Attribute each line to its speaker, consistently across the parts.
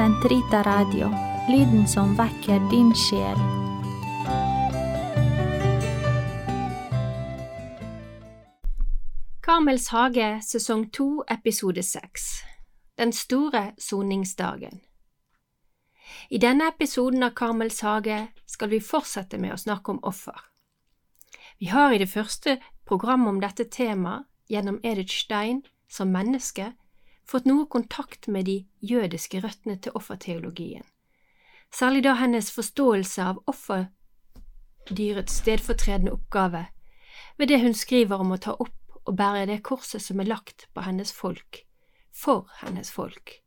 Speaker 1: Sentrita Radio, lyden som vekker din sjel.
Speaker 2: Karmels hage sesong to episode seks Den store soningsdagen I denne episoden av Karmels hage skal vi fortsette med å snakke om offer. Vi har i det første programmet om dette temaet, gjennom Edith Stein som menneske, fått noe kontakt med de jødiske røttene til offerteologien, særlig da hennes forståelse av offerdyrets stedfortredende oppgave ved det hun skriver om å ta opp og bære det korset som er lagt på hennes folk, for hennes folk.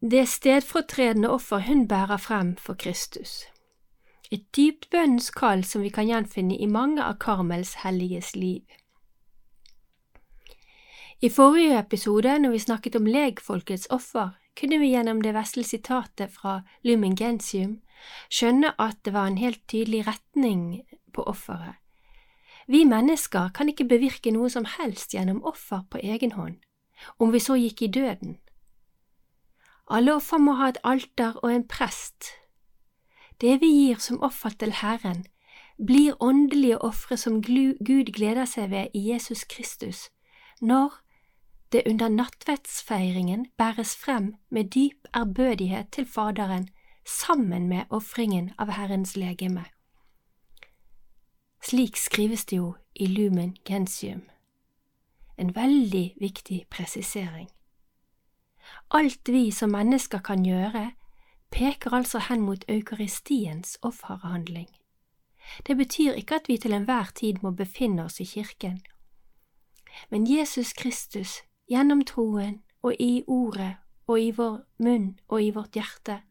Speaker 2: Det stedfortredende offer hun bærer frem for Kristus. Et dypt bønnens kall som vi kan gjenfinne i mange av Karmels helliges liv. I forrige episode, når vi snakket om legfolkets offer, kunne vi gjennom det vesle sitatet fra Lumen Gentium skjønne at det var en helt tydelig retning på offeret. Vi mennesker kan ikke bevirke noe som helst gjennom offer på egen hånd, om vi så gikk i døden. Alle offer må ha et alter og en prest. Det vi gir som offer til Herren, blir åndelige ofre som Gud gleder seg ved i Jesus Kristus, når det under nattverdsfeiringen bæres frem med dyp ærbødighet til Faderen sammen med ofringen av Herrens legeme. Slik skrives det jo i Lumen Gentium. En veldig viktig presisering. Alt vi som mennesker kan gjøre, peker altså hen mot eukaristiens offerhandling. Det betyr ikke at vi til enhver tid må befinne oss i kirken, men Jesus Kristus, gjennom troen og i ordet og i vår munn og i vårt hjerte,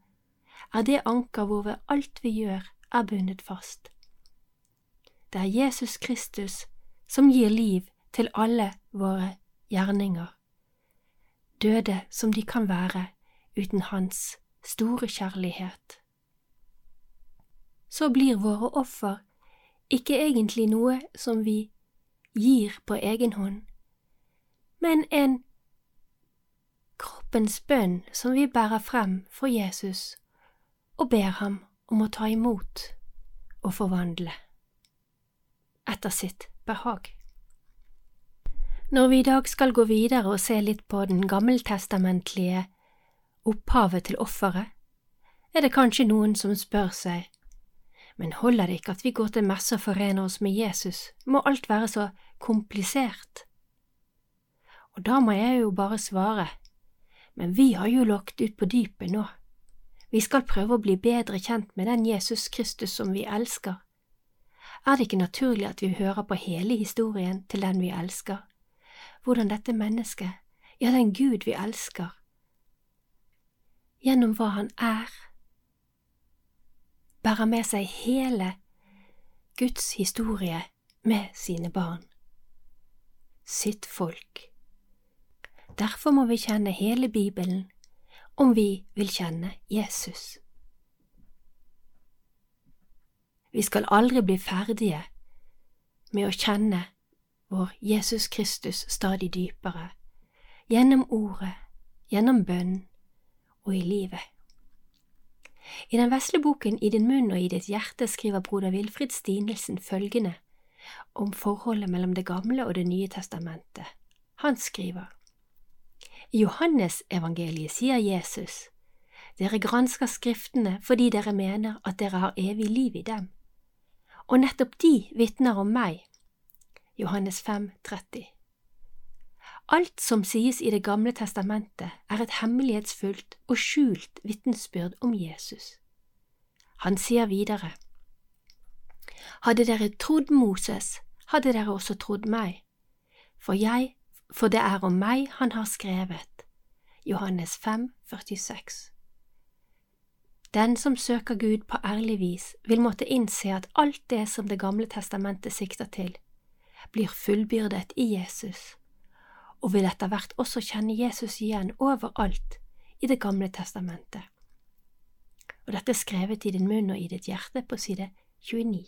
Speaker 2: er det anker hvorved alt vi gjør, er bundet fast. Det er Jesus Kristus som gir liv til alle våre gjerninger, døde som de kan være uten Hans store kjærlighet. Så blir våre offer ikke egentlig noe som vi gir på egen hånd, men en kroppens bønn som vi bærer frem for Jesus og ber ham om å ta imot og forvandle etter sitt behag. Når vi i dag skal gå videre og se litt på den gammeltestamentlige opphavet til offeret, er det kanskje noen som spør seg, men holder det ikke at vi går til messe og forener oss med Jesus, må alt være så komplisert? Og da må jeg jo bare svare, men vi har jo lagt ut på dypet nå. Vi skal prøve å bli bedre kjent med den Jesus Kristus som vi elsker. Er det ikke naturlig at vi hører på hele historien til den vi elsker, hvordan dette mennesket, ja, den Gud vi elsker, gjennom hva han er, bærer med seg hele Guds historie med sine barn, sitt folk. Derfor må vi kjenne hele Bibelen om vi vil kjenne Jesus. Vi skal aldri bli ferdige med å kjenne vår Jesus Kristus stadig dypere, gjennom ordet, gjennom bønn og i livet. I den vesle boken I din munn og i ditt hjerte skriver broder Wilfrid Stinelsen følgende om forholdet mellom Det gamle og Det nye testamentet. Han skriver I Johannesevangeliet sier Jesus, Dere gransker Skriftene fordi dere mener at dere har evig liv i dem, og nettopp de vitner om meg. Johannes 5, 30. Alt som sies i Det gamle testamentet, er et hemmelighetsfullt og skjult vitnesbyrd om Jesus. Han sier videre, Hadde dere trodd Moses, hadde dere også trodd meg, for jeg, for det er om meg han har skrevet. Johannes 5, 46 Den som søker Gud på ærlig vis, vil måtte innse at alt det som Det gamle testamentet sikter til, blir fullbyrdet i Jesus og vil etter hvert også kjenne Jesus igjen overalt i Det gamle testamentet. Og dette er skrevet i din munn og i ditt hjerte på side 29.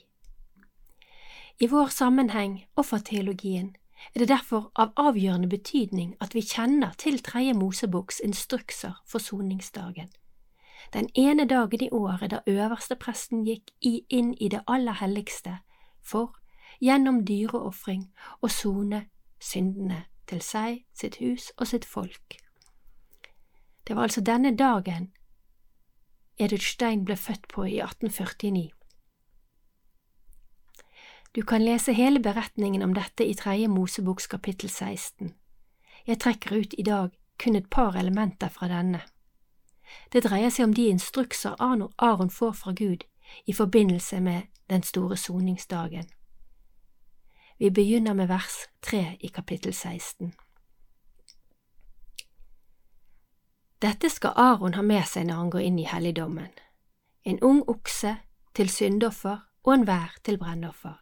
Speaker 2: I vår sammenheng, offerteologien, er det derfor av avgjørende betydning at vi kjenner til Tredje Moseboks instrukser for soningsdagen. Den ene dagen i året da øverstepresten gikk inn i det aller helligste for, gjennom dyreofring, å sone syndene til seg, sitt hus og sitt folk. Det var altså denne dagen Edith Stein ble født på i 1849. Du kan lese hele beretningen om dette i Tredje Moseboks kapittel 16. Jeg trekker ut i dag kun et par elementer fra denne. Det dreier seg om de instrukser Aron får fra Gud i forbindelse med den store soningsdagen. Vi begynner med vers 3 i kapittel 16. Dette skal Aron ha med seg når han går inn i helligdommen, en ung okse til syndoffer og en vær til brennoffer.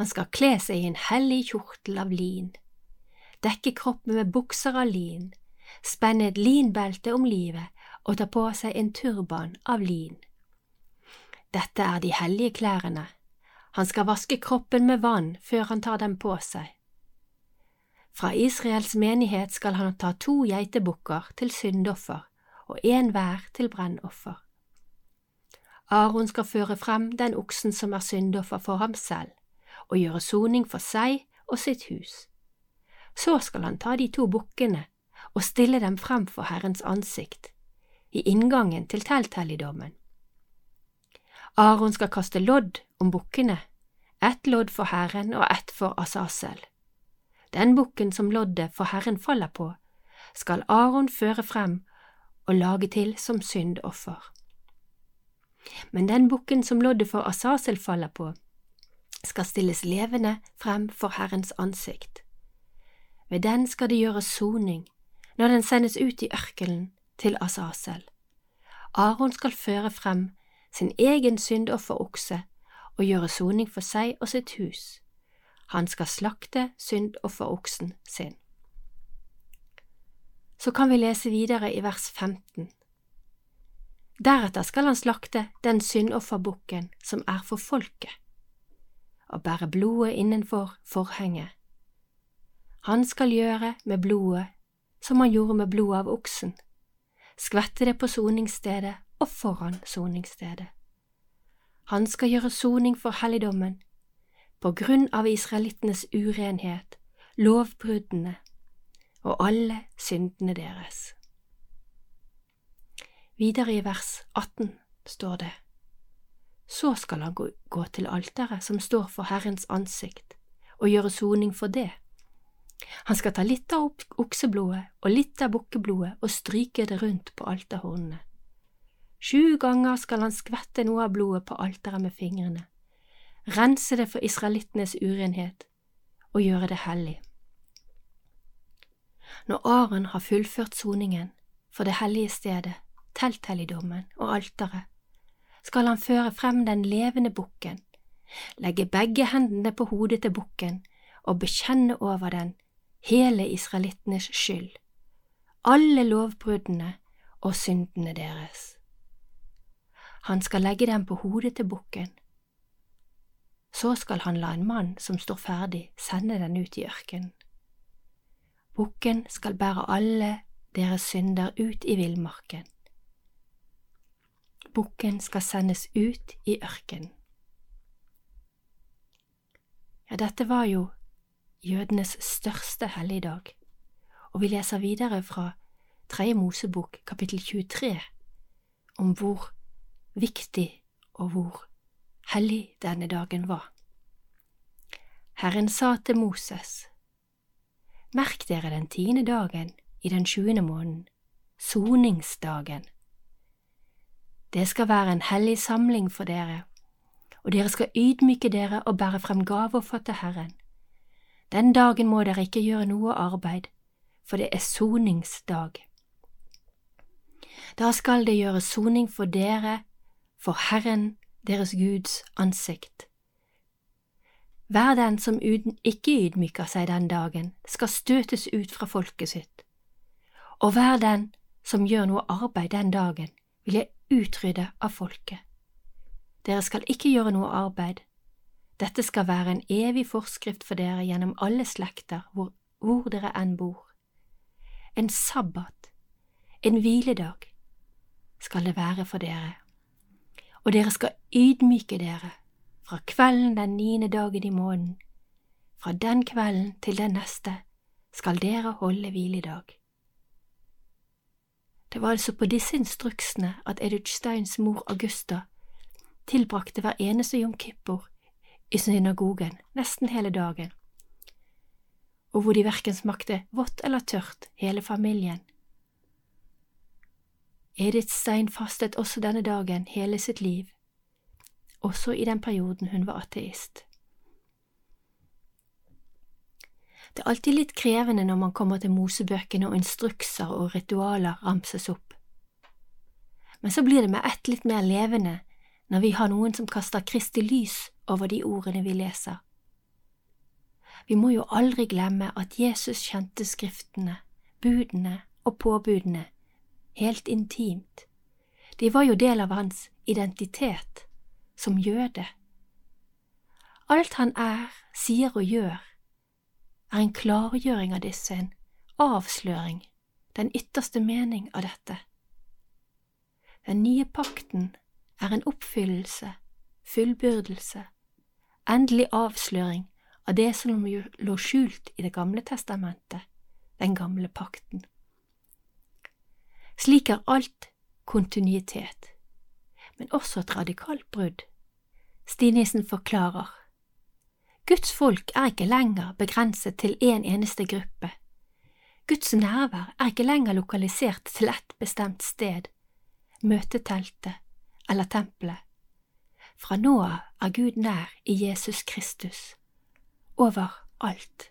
Speaker 2: Han skal kle seg i en hellig kjortel av lin, dekke kroppen med bukser av lin, spenne et linbelte om livet og ta på seg en turban av lin. Dette er de hellige klærne. Han skal vaske kroppen med vann før han tar dem på seg. Fra Israels menighet skal han ta to geitebukker til syndoffer og en hver til brennoffer. Aron skal føre frem den oksen som er syndoffer for ham selv, og gjøre soning for seg og sitt hus. Så skal han ta de to bukkene og stille dem frem for Herrens ansikt, i inngangen til telthelligdommen. Aron skal kaste lodd om bukkene, ett lodd for Herren og ett for Asasel. Den bukken som loddet for Herren faller på, skal Aron føre frem og lage til som syndoffer. Men den bukken som loddet for Asasel faller på, skal stilles levende frem for Herrens ansikt. Ved den skal det gjøres soning når den sendes ut i ørkenen til Asasel. Aron skal føre frem sin egen syndofferokse og gjøre soning for seg og sitt hus. Han skal slakte syndofferoksen sin. Så kan vi lese videre i vers 15. Deretter skal han slakte den syndofferbukken som er for folket og bære blodet innenfor forhenget. Han skal gjøre med blodet som han gjorde med blodet av oksen, skvette det på soningsstedet og foran soningsstedet. Han skal gjøre soning for helligdommen, på grunn av israelittenes urenhet, lovbruddene og alle syndene deres. Videre i vers 18 står det så skal han gå til alteret som står for Herrens ansikt, og gjøre soning for det. Han skal ta litt av okseblodet og litt av bukkeblodet og stryke det rundt på alterhornene. Sju ganger skal han skvette noe av blodet på alteret med fingrene, rense det for israelittenes urenhet og gjøre det hellig. Når Aron har fullført soningen for det hellige stedet, telthelligdommen og alteret, skal han føre frem den levende bukken, legge begge hendene på hodet til bukken og bekjenne over den hele israelittenes skyld, alle lovbruddene og syndene deres. Han skal legge dem på hodet til bukken. Så skal han la en mann som står ferdig, sende den ut i ørkenen. Bukken skal bære alle deres synder ut i villmarken bukken skal sendes ut i ørkenen. Ja, dette var jo jødenes største helligdag, og vi leser videre fra Tredje Mosebok kapittel 23 om hvor viktig og hvor hellig denne dagen var. Herren sa til Moses, Merk dere den tiende dagen i den sjuende måneden, soningsdagen det skal være en hellig samling for dere, og dere skal ydmyke dere og bære frem gaver for til Herren. Den dagen må dere ikke gjøre noe arbeid, for det er soningsdag. Da skal det gjøres soning for dere, for Herren deres Guds ansikt. Hver den som ikke ydmyker seg den dagen, skal støtes ut fra folket sitt, og hver den som gjør noe arbeid den dagen, vil jeg utrydde av folket. Dere skal ikke gjøre noe arbeid. Dette skal være en evig forskrift for dere gjennom alle slekter, hvor, hvor dere enn bor. En sabbat, en hviledag, skal det være for dere, og dere skal ydmyke dere fra kvelden den niende dagen i måneden. Fra den kvelden til den neste skal dere holde hviledag. Det var altså på disse instruksene at Edith Steins mor Augusta tilbrakte hver eneste jom kippur i synagogen nesten hele dagen, og hvor de verken smakte vått eller tørt, hele familien. Edith Stein fastet også denne dagen hele sitt liv, også i den perioden hun var ateist. Det er alltid litt krevende når man kommer til mosebøkene og instrukser og ritualer ramses opp. Men så blir det med ett litt mer levende når vi har noen som kaster Kristi lys over de ordene vi leser. Vi må jo aldri glemme at Jesus kjente Skriftene, budene og påbudene helt intimt. De var jo del av hans identitet som jøde. Alt han er, sier og gjør, er en klargjøring av disse, en avsløring, den ytterste mening av dette. Den nye pakten er en oppfyllelse, fullbyrdelse, endelig avsløring av det som lå skjult i Det gamle testamentet, den gamle pakten. Slik er alt kontinuitet, men også et radikalt brudd. Stinisen forklarer. Guds folk er ikke lenger begrenset til én eneste gruppe. Guds nærvær er ikke lenger lokalisert til ett bestemt sted, møteteltet eller tempelet. Fra nå av er Gud nær i Jesus Kristus, overalt.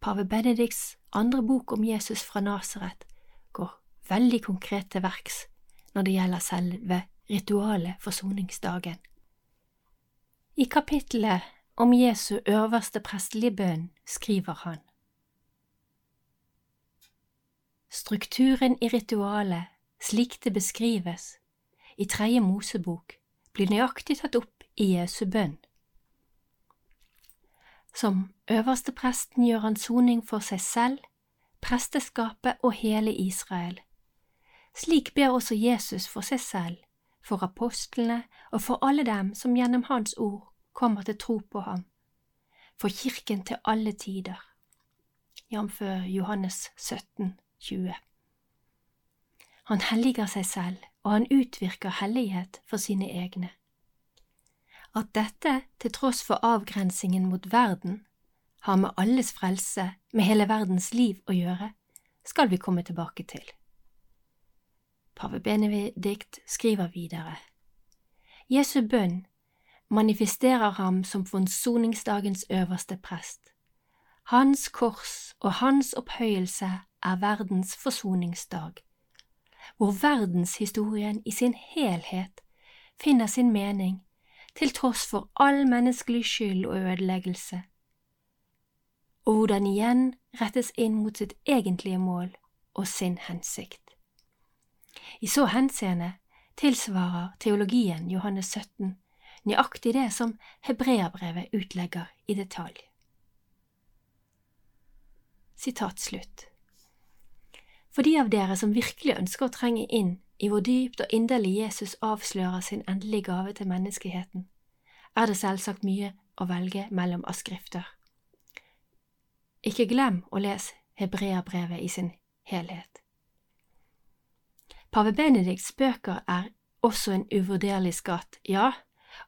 Speaker 2: Pave Benedikts andre bok om Jesus fra Nasaret går veldig konkret til verks når det gjelder selve ritualet forsoningsdagen. I kapittelet om Jesu øverste prestelige bønn skriver han Strukturen i ritualet, slik det beskrives i Tredje Mosebok, blir nøyaktig tatt opp i Jesu bønn. Som øverste presten gjør han soning for seg selv, presteskapet og hele Israel. Slik ber også Jesus for seg selv for apostlene og for alle dem som gjennom Hans ord kommer til tro på ham, for Kirken til alle tider, jf. Johannes 17, 20. Han helliger seg selv, og han utvirker hellighet for sine egne. At dette, til tross for avgrensingen mot verden, har med alles frelse, med hele verdens liv å gjøre, skal vi komme tilbake til. Pave Benedikt skriver videre. Jesu bønn manifesterer ham som forsoningsdagens øverste prest. Hans kors og hans opphøyelse er verdens forsoningsdag, hvor verdenshistorien i sin helhet finner sin mening til tross for all menneskelig skyld og ødeleggelse, og hvor den igjen rettes inn mot sitt egentlige mål og sin hensikt. I så henseende tilsvarer teologien Johannes 17 nøyaktig det som hebreabrevet utlegger i detalj. Sitat slutt. For de av dere som virkelig ønsker å trenge inn i hvor dypt og inderlig Jesus avslører sin endelige gave til menneskeheten, er det selvsagt mye å velge mellom av skrifter. Ikke glem å lese hebreabrevet i sin helhet. Pave Benedikts bøker er også en uvurderlig skatt, ja,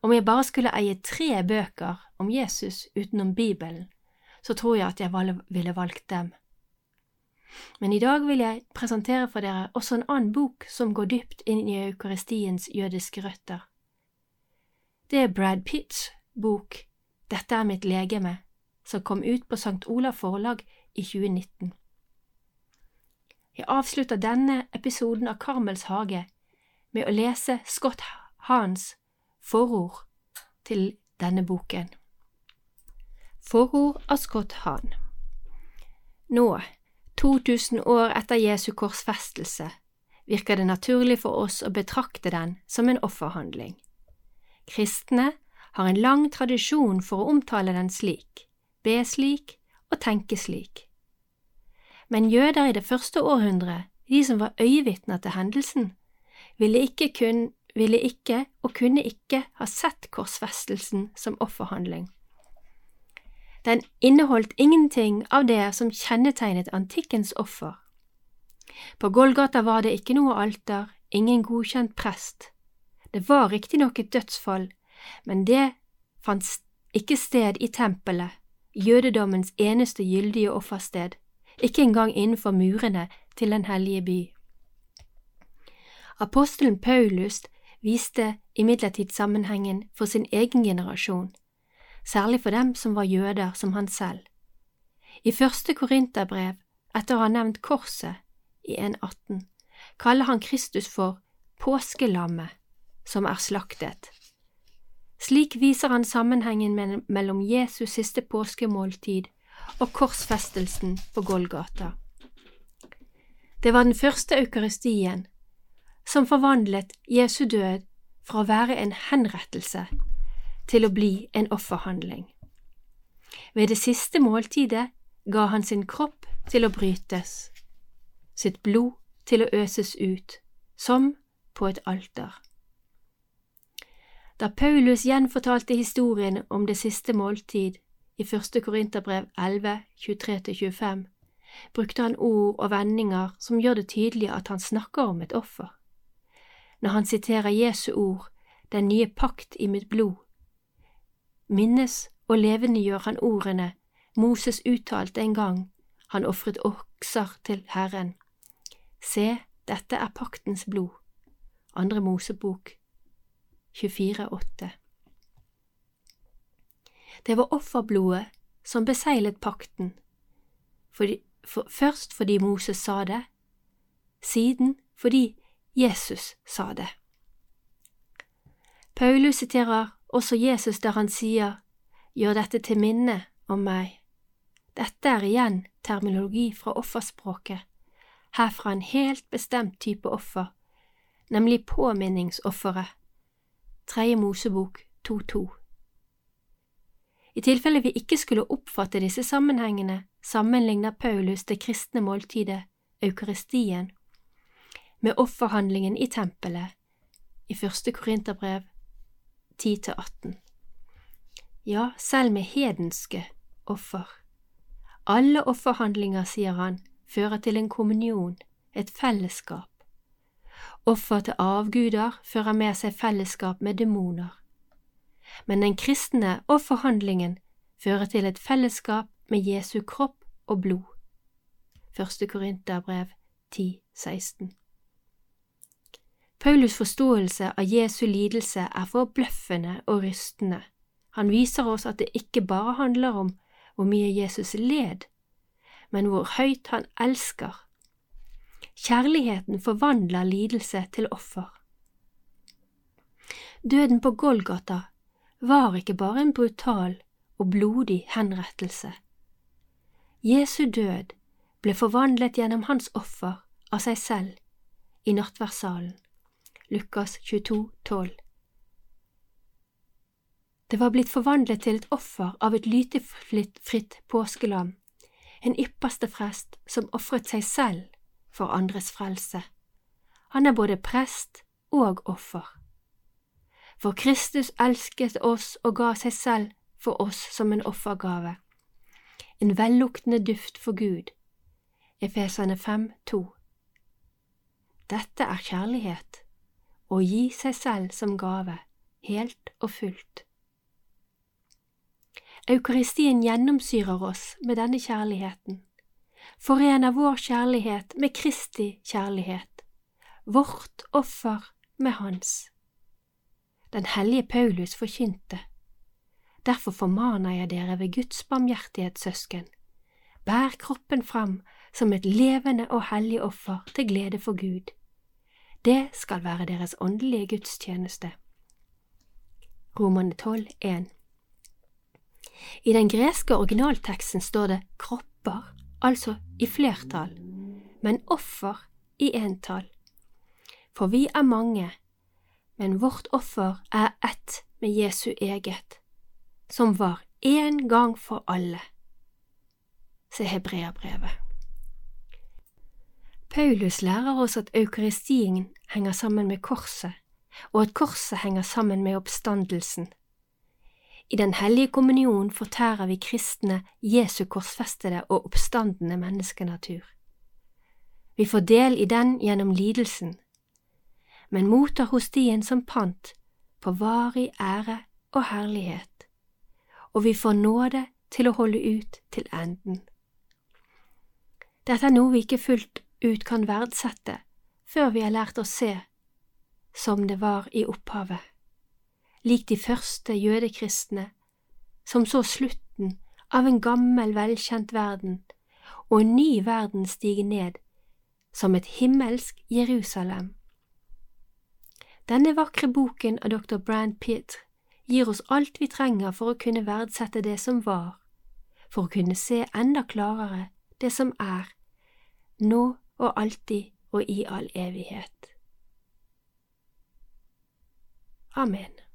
Speaker 2: om jeg bare skulle eie tre bøker om Jesus utenom Bibelen, så tror jeg at jeg ville valgt dem. Men i dag vil jeg presentere for dere også en annen bok som går dypt inn i eukaristiens jødiske røtter. Det er Brad Pitts bok Dette er mitt legeme, som kom ut på St. Olav forlag i 2019. Jeg avslutter denne episoden av Karmels hage med å lese Scott Hans forord til denne boken. Forord av Scott Han Nå, 2000 år etter Jesu korsfestelse, virker det naturlig for oss å betrakte den som en offerhandling. Kristne har en lang tradisjon for å omtale den slik, be slik og tenke slik. Men jøder i det første århundret, de som var øyevitner til hendelsen, ville ikke, kun, ville ikke og kunne ikke ha sett korsfestelsen som offerhandling. Den inneholdt ingenting av det som kjennetegnet antikkens offer. På Golgata var det ikke noe alter, ingen godkjent prest. Det var riktignok et dødsfall, men det fant ikke sted i tempelet, jødedommens eneste gyldige offersted, ikke engang innenfor murene til Den hellige by. Apostelen Paulus viste imidlertid sammenhengen for sin egen generasjon særlig for dem som var jøder som han selv. I første Korinterbrev, etter å ha nevnt korset i 1.18, kaller han Kristus for påskelammet som er slaktet. Slik viser han sammenhengen mellom Jesus siste påskemåltid og korsfestelsen på Golgata. Det var den første eukaristien som forvandlet Jesu død fra å være en henrettelse til å bli en offerhandling. Ved det siste måltidet ga han sin kropp til å brytes, sitt blod til å øses ut, som på et alter. Da Paulus gjenfortalte historien om det siste måltid i første Korinterbrev 11, 23–25, brukte han ord og vendinger som gjør det tydelig at han snakker om et offer. Når han siterer Jesu ord, den nye pakt i mitt blod, minnes og levendegjør han ordene Moses uttalte en gang han ofret okser til Herren. Se, dette er paktens blod. Andre Mosebok 24,8 Det var offerblodet som beseglet pakten, fordi, for, først fordi Moses sa det, siden fordi Jesus sa det. Paulus siterer også Jesus der han sier Gjør dette til minne om meg. Dette er igjen terminologi fra offerspråket, herfra en helt bestemt type offer, nemlig påminningsofferet. Tredje Mosebok 2.2. I tilfelle vi ikke skulle oppfatte disse sammenhengene, sammenligner Paulus det kristne måltidet, eukaristien, med offerhandlingen i tempelet i første Korinterbrev 10–18. Ja, selv med hedenske offer. Alle offerhandlinger, sier han, fører til en kommunion, et fellesskap. Offer til avguder fører med seg fellesskap med demoner. Men den kristne og forhandlingen fører til et fellesskap med Jesu kropp og blod. Første Korinterbrev 10, 16. Paulus' forståelse av Jesu lidelse er forbløffende og rystende. Han viser oss at det ikke bare handler om hvor mye Jesus led, men hvor høyt han elsker. Kjærligheten forvandler lidelse til offer. Døden på Golgata var ikke bare en brutal og blodig henrettelse. Jesu død ble forvandlet gjennom hans offer av seg selv i nattverdssalen. Lukas 22, 12. Det var blitt forvandlet til et offer av et lytefritt påskelam, en ypperste frest som ofret seg selv for andres frelse. Han er både prest og offer. For Kristus elsket oss og ga seg selv for oss som en offergave, en velluktende duft for Gud. Efesene 5, 2. Dette er kjærlighet å gi seg selv som gave, helt og fullt. Eukaristien gjennomsyrer oss med denne kjærligheten, forener vår kjærlighet med Kristi kjærlighet, vårt offer med Hans. Den hellige Paulus forkynte, derfor formaner jeg dere ved Guds barmhjertighet, søsken, bær kroppen fram som et levende og hellig offer til glede for Gud det skal være deres åndelige gudstjeneste. Romane 12, 1 I den greske originalteksten står det kropper, altså i flertall, men offer i entall. For vi er mange, men vårt offer er ett med Jesu eget, som var én gang for alle. Se Hebreabrevet. Paulus lærer oss at eukaristien henger sammen med korset, og at korset henger sammen med oppstandelsen. I Den hellige kommunion fortærer vi kristne Jesu korsfestede og oppstandende menneskenatur. Vi får del i den gjennom lidelsen, men mottar hostien som pant på varig ære og herlighet, og vi får nåde til å holde ut til enden. Dette er noe vi ikke fullt ut kan verdsette før vi har lært å se som det var i opphavet, lik de første jødekristne som så slutten av en gammel, velkjent verden og en ny verden stige ned som et himmelsk Jerusalem. Denne vakre boken av dr. Brand Pitt gir oss alt vi trenger for å kunne verdsette det som var, for å kunne se enda klarere det som er, nå og alltid og i all evighet. Amen.